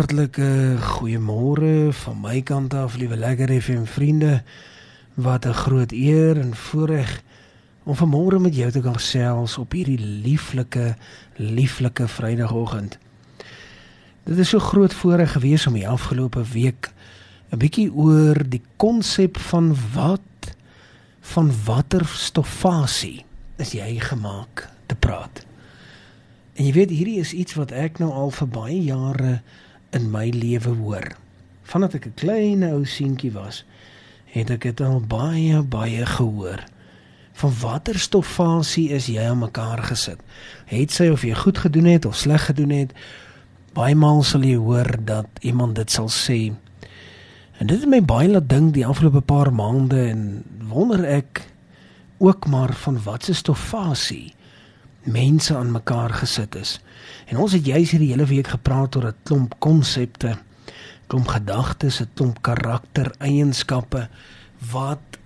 hartlike goeiemôre van my kant af, liewe lekker FM vriende. Wat 'n groot eer en voorreg om vanmôre met jou te kan gesels op hierdie lieflike, lieflike Vrydagoggend. Dit is so groot voorreg gewees om die afgelope week 'n bietjie oor die konsep van wat van watter stoffasie is jy gemaak te praat. En jy weet hierdie is iets wat ek nou al vir baie jare in my lewe hoor. Vandat ek 'n klein ou seentjie was, het ek dit al baie baie gehoor. Van watter stoffasie is jy aan mekaar gesit? Het sy of jy goed gedoen het of sleg gedoen het? Baie maal sal jy hoor dat iemand dit sal sê. En dit het my baie laat dink die afgelope paar maande en wonder ek ook maar van watter stoffasie mense aan mekaar gesit is. En ons het juis hierdie hele week gepraat oor 'n klomp konsepte, klomp gedagtes, 'n klomp karaktereienskappe wat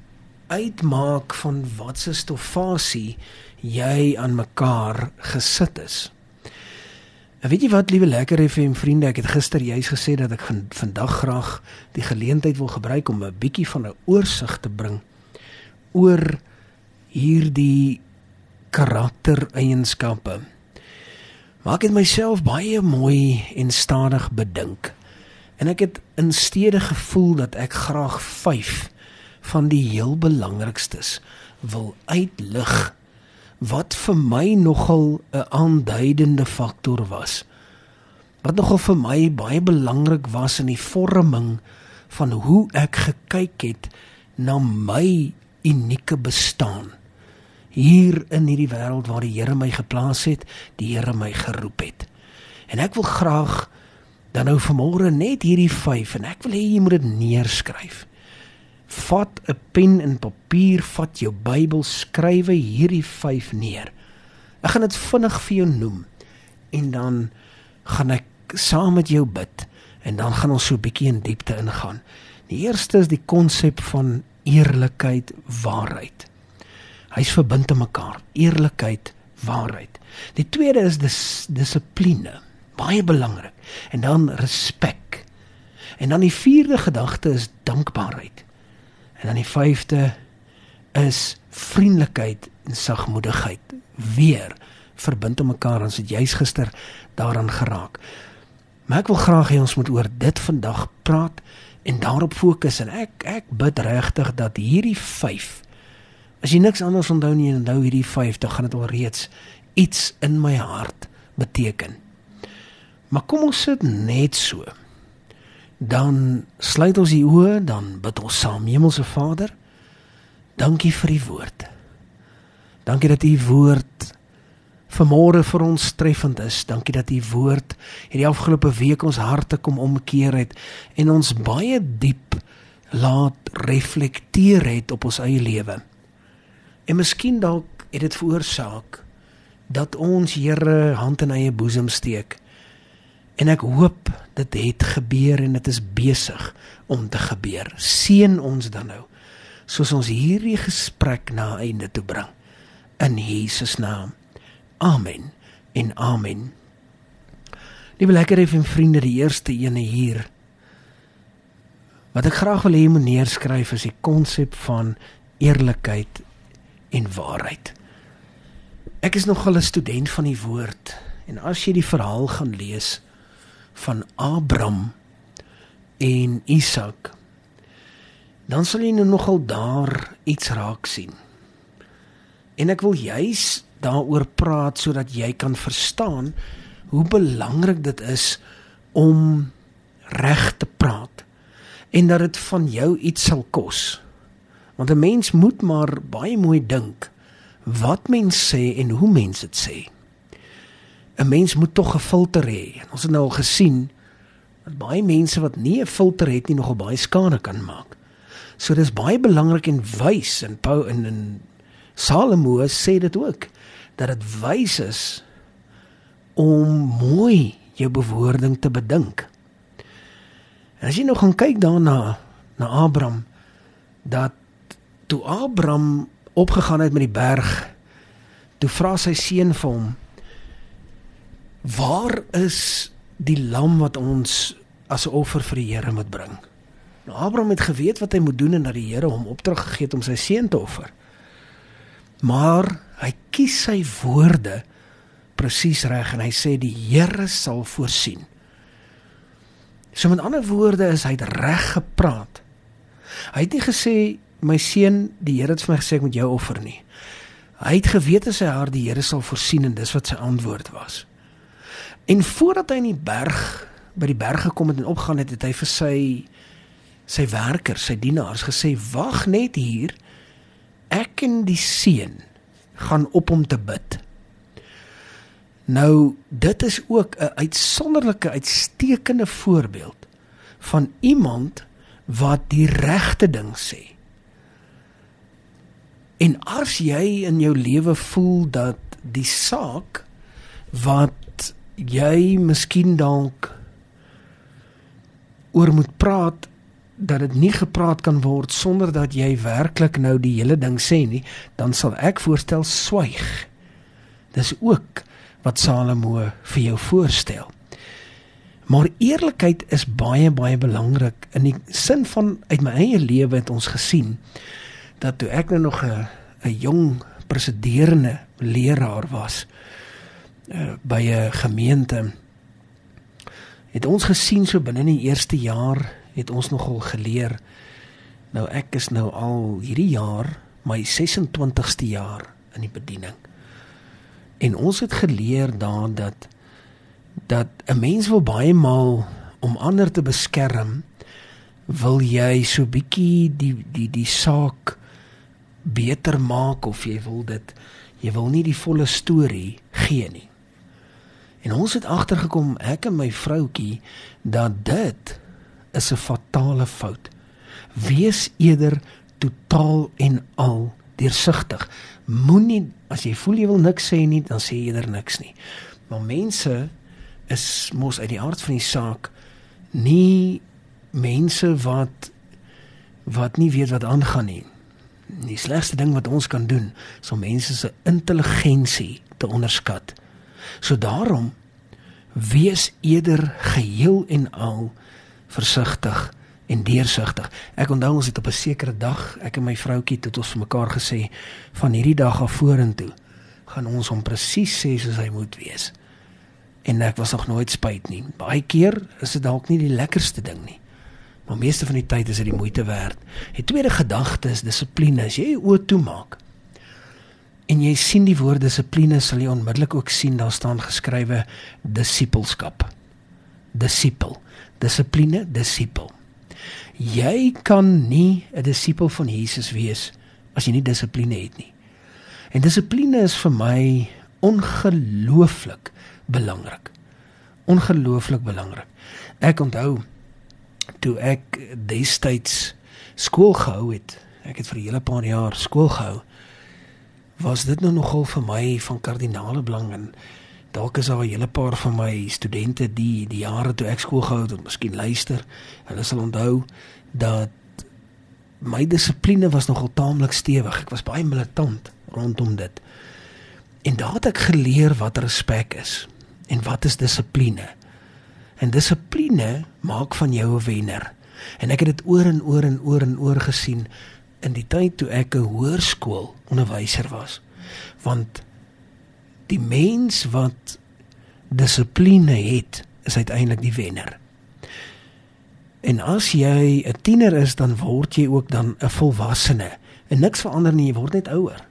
uitmaak van watse stoffasie jy aan mekaar gesit is. En weet jy wat, liewe lekker FM vriende, ek het gister juis gesê dat ek van, vandag graag die geleentheid wil gebruik om 'n bietjie van 'n oorsig te bring oor hierdie karaktereienskappe. Maar ek het myself baie mooi en stadig bedink. En ek het in steede gevoel dat ek graag 5 van die heel belangrikstes wil uitlig wat vir my nogal 'n aanduidende faktor was. Wat nogal vir my baie belangrik was in die vorming van hoe ek gekyk het na my unieke bestaan hier in hierdie wêreld waar die Here my geplaas het, die Here my geroep het. En ek wil graag dan nou vanmôre net hierdie 5 en ek wil hê jy moet dit neerskryf. Vat 'n pen en papier, vat jou Bybel, skrywe hierdie 5 neer. Ek gaan dit vinnig vir jou noem en dan gaan ek saam met jou bid en dan gaan ons so 'n bietjie in diepte ingaan. Die eerste is die konsep van eerlikheid, waarheid. Hy's verbind te mekaar. Eerlikheid, waarheid. Die tweede is dis dissipline. Baie belangrik. En dan respek. En dan die vierde gedagte is dankbaarheid. En dan die vyfde is vriendelikheid en sagmoedigheid. Weer verbind te mekaar ons het juis gister daaraan geraak. Maar ek wil graag hê ons moet oor dit vandag praat en daarop fokus en ek ek bid regtig dat hierdie 5 As jy niks anders onthou nie en onthou hierdie 50, gaan dit al reeds iets in my hart beteken. Maar kom ons sit net so. Dan sluit ons die oë, dan bid ons saam. Hemelse Vader, dankie vir u woord. Dankie dat u woord vanmôre vir ons treffend is. Dankie dat u woord hierdie afgelope week ons harte kom omkeer het en ons baie diep laat reflekteer het op ons eie lewe. En miskien dalk het dit veroorsaak dat ons Here hand in eie boesem steek. En ek hoop dit het gebeur en dit is besig om te gebeur. Seën ons dan nou soos ons hierdie gesprek na einde toe bring in Jesus naam. Amen. En amen. Liewe lekker en vriende, die eerste ene hier wat ek graag wil hê moet neerskryf is die konsep van eerlikheid en waarheid. Ek is nogal 'n student van die woord en as jy die verhaal gaan lees van Abraham en Isak dan sal jy nou nogal daar iets raak sien. En ek wil juis daaroor praat sodat jy kan verstaan hoe belangrik dit is om reg te praat en dat dit van jou iets sal kos. Want 'n mens moet maar baie mooi dink wat mens sê en hoe mens dit sê. 'n Mens moet tog 'n filter hê. Ons het nou al gesien dat baie mense wat nie 'n filter het nie nogal baie skade kan maak. So dis baie belangrik en wys en Paul in in Salomo sê dit ook dat dit wys is om mooi jou bewoording te bedink. En as jy nou gaan kyk daarna na Abraham dat toe Abraham opgegaan het met die berg, toe vra sy seun vir hom: "Waar is die lam wat ons as 'n offer vir die Here moet bring. Nou Abraham het geweet wat hy moet doen en dat die Here hom opdrag gegee het om sy seun te offer. Maar hy kies sy woorde presies reg en hy sê die Here sal voorsien. So met ander woorde is hy reg gepraat. Hy het nie gesê my seun, die Here het vir my gesê ek moet jou offer nie. Hy het geweet as hy haar die Here sal voorsien en dis wat sy antwoord was. En voordat hy in die berg by die berg gekom het en opgaan het, het hy vir sy sy werkers, sy dienaars gesê: "Wag net hier. Ek en die seun gaan op hom te bid." Nou, dit is ook 'n uitsonderlike, uitstekende voorbeeld van iemand wat die regte ding sê. En as jy in jou lewe voel dat die saak wat jy miskien dalk oor moet praat dat dit nie gepraat kan word sonder dat jy werklik nou die hele ding sê nie, dan sal ek voorstel swyg. Dis ook wat Salomo vir jou voorstel. Maar eerlikheid is baie baie belangrik in die sin van uit my eie lewe het ons gesien dat toe ek nou nog 'n 'n jong presiderende leraar was uh, by 'n gemeente het ons gesien so binne die eerste jaar het ons nogal geleer nou ek is nou al hierdie jaar my 26ste jaar in die bediening. En ons het geleer daar dat dat 'n mens wil baie maal om ander te beskerm wil jy so bietjie die die die saak beter maak of jy wil dit jy wil nie die volle storie gee nie. En ons het agtergekom ek en my vroutjie dat dit is 'n fatale fout. Wees eerder totaal en al deursigtig. Moenie as jy voel jy wil niks sê nie, dan sê jy eerder niks nie. Maar mense is mos uit die aard van die saak nie mense wat wat nie weet wat aangaan nie die slegste ding wat ons kan doen is om mense se intelligensie te onderskat. So daarom wees eerder geheel en al versigtig en deursigtig. Ek onthou ons het op 'n sekere dag, ek en my vroutjie het ons vir mekaar gesê van hierdie dag af vorentoe gaan ons hom presies sê soos hy moet wees. En ek was nog nooit spyt nie. Baie keer is dit dalk nie die lekkerste ding nie. Maar meeste van die tyd is dit die moeite werd. Die tweede gedagte is dissipline. As jy jou oë toemaak en jy sien die woord dissipline, sal jy onmiddellik ook sien daar staan geskrywe disipelskap. Disipel. Dissipline, disipel. Jy kan nie 'n disipel van Jesus wees as jy nie dissipline het nie. En dissipline is vir my ongelooflik belangrik. Ongelooflik belangrik. Ek onthou toe ek destyds skool gehou het, ek het vir 'n hele paar jaar skool gehou, was dit nou nogal vir my van kardinale belang en dalk is daar 'n hele paar van my studente die die jare toe ek skool gehou het, miskien luister, hulle sal onthou dat my dissipline was nogal taamlik stewig. Ek was baie militant rondom dit. En daar het ek geleer wat respek is en wat is dissipline. En dissipline maak van jou 'n wenner. En ek het dit oor en oor en oor en oor gesien in die tyd toe ek 'n hoërskool onderwyser was. Want die mens wat dissipline het, is uiteindelik die wenner. En as jy 'n tiener is, dan word jy ook dan 'n volwassene. En niks verander nie, jy word net ouer.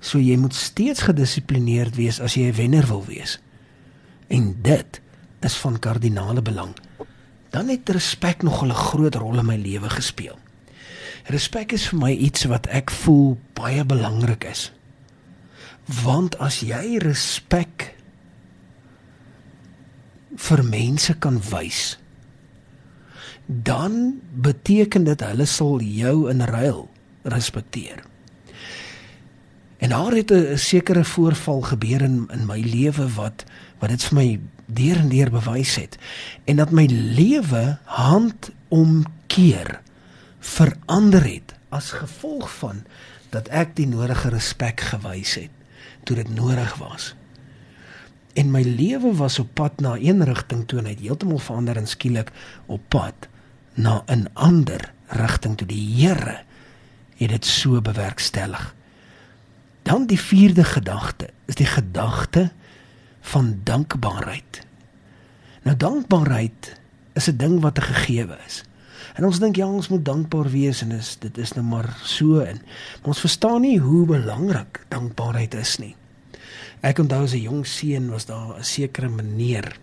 So jy moet steeds gedissiplineerd wees as jy 'n wenner wil wees. En dit is van kardinale belang. Dan het respek nog 'n groot rol in my lewe gespeel. Respek is vir my iets wat ek voel baie belangrik is. Want as jy respek vir mense kan wys, dan beteken dit hulle sal jou in ruil respekteer. En daar het 'n sekere voorval gebeur in in my lewe wat wat dit vir my deur en deur bewys het en dat my lewe handomkeer verander het as gevolg van dat ek die nodige respek gewys het toe dit nodig was. En my lewe was op pad na een rigting toe en het heeltemal verander en skielik op pad na 'n ander rigting toe die Here het dit so bewerkstellig. Dan die vierde gedagte is die gedagte van dankbaarheid. Nou dankbaarheid is 'n ding wat 'n gegewe is. En ons dink ja, ons moet dankbaar wees en is dit is nou maar so en ons verstaan nie hoe belangrik dankbaarheid is nie. Ek onthou as 'n jong seun was daar 'n sekere meneer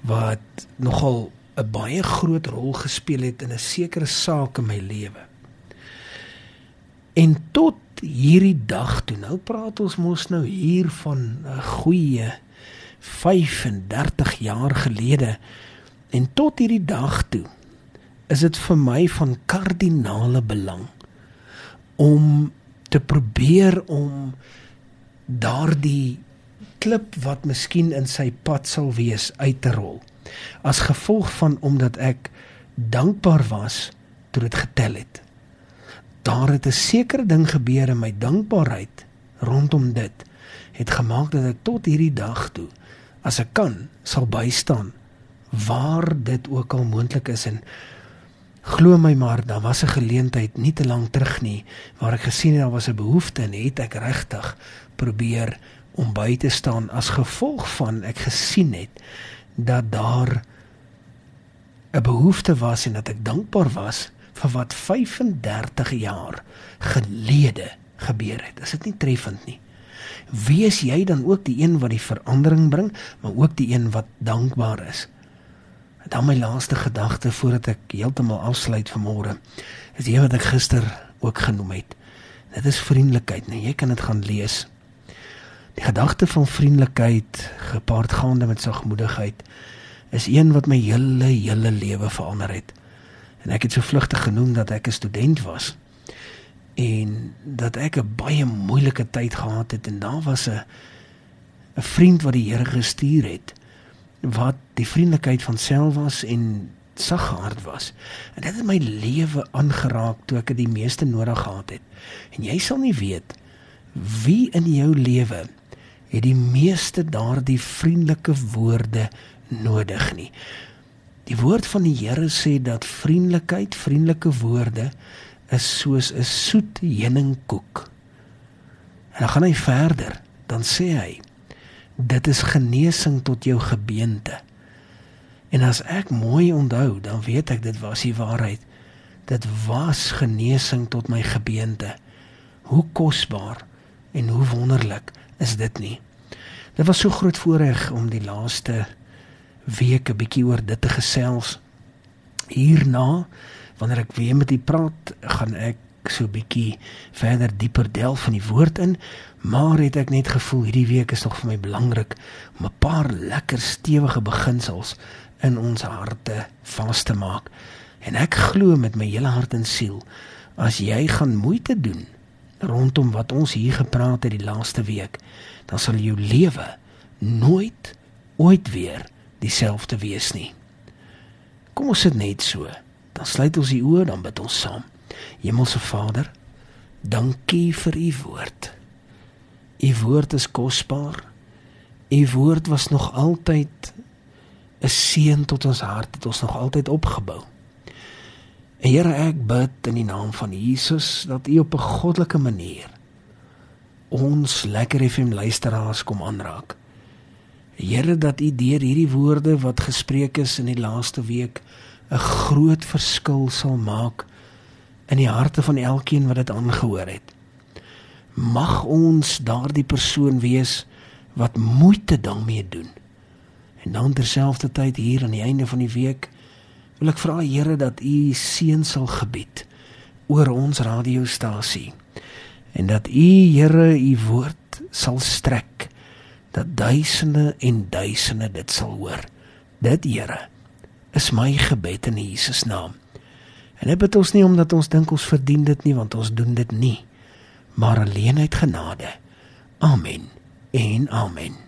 wat nogal 'n baie groot rol gespeel het in 'n sekere saak in my lewe. En tot hierdie dag toe, nou praat ons mos nou hier van 'n goeie 35 jaar gelede. En tot hierdie dag toe is dit vir my van kardinale belang om te probeer om daardie klip wat miskien in sy pad sal wees uit te rol. As gevolg van omdat ek dankbaar was toe dit getel het daar het 'n sekere ding gebeur in my dankbaarheid rondom dit het gemaak dat ek tot hierdie dag toe as ek kan sal bystaan waar dit ook al moontlik is. En glo my maar daar was 'n geleentheid nie te lank terug nie waar ek gesien het daar was 'n behoefte en het ek regtig probeer om by te staan as gevolg van ek gesien het dat daar 'n behoefte was en dat ek dankbaar was vir wat 35 jaar gelede gebeur het. Is dit nie treffend nie? Wees jy dan ook die een wat die verandering bring, maar ook die een wat dankbaar is? Dan my laaste gedagte voordat ek heeltemal afsluit vanmôre. Is die wat ek gister ook genoem het. Dit is vriendelikheid, nee, jy kan dit gaan lees. Die gedagte van vriendelikheid gepaard gaande met sagmoedigheid is een wat my hele hele lewe verander het. En ek het so vlugtig genoem dat ek 'n student was en dat ek 'n baie moeilike tyd gehad het en daar was 'n 'n vriend wat die Here gestuur het wat die vriendelikheid van self was en saghart was. En dit het my lewe aangeraak toe ek dit die meeste nodig gehad het. En jy sal nie weet wie in jou lewe het die meeste daardie vriendelike woorde nodig nie. Die woord van die Here sê dat vriendelikheid, vriendelike woorde is soos 'n soet heuningkoek. En dan gaan hy verder, dan sê hy dit is genesing tot jou gebeente. En as ek mooi onthou, dan weet ek dit was die waarheid. Dit was genesing tot my gebeente. Hoe kosbaar en hoe wonderlik is dit nie? Dit was so groot voorreg om die laaste week 'n bietjie oor dit te gesels. Hierna, wanneer ek weer met u praat, gaan ek so 'n bietjie verder dieper delf in die woord in, maar het ek net gevoel hierdie week is nog vir my belangrik om 'n paar lekker stewige beginsels in ons harte vas te maak. En ek glo met my hele hart en siel as jy gaan moeite doen rondom wat ons hier gepraat het die laaste week, dan sal jou lewe nooit ooit weer dieselfde wees nie. Kom ons sit net so. Dan sluit ons die oë, dan bid ons saam. Hemelse Vader, dankie vir u woord. U woord is kosbaar. U woord was nog altyd 'n seën tot ons hart, het ons nog altyd opgebou. En Here, ek bid in die naam van Jesus dat U op 'n goddelike manier ons lekker FM luisteraars kom aanraak. Here dat U deur hierdie woorde wat gespreek is in die laaste week 'n groot verskil sal maak in die harte van elkeen wat dit aangehoor het. Mag ons daardie persoon wees wat moeite daarmee doen. En dan terselfdertyd hier aan die einde van die week wil ek vra Here dat U seën sal gebied oor ons radiostasie en dat U Here U woord sal strek dat duisende en duisende dit sal hoor. Dit Here is my gebed in Jesus naam. En dit bid ons nie omdat ons dink ons verdien dit nie want ons doen dit nie, maar alleen uit genade. Amen. En amen.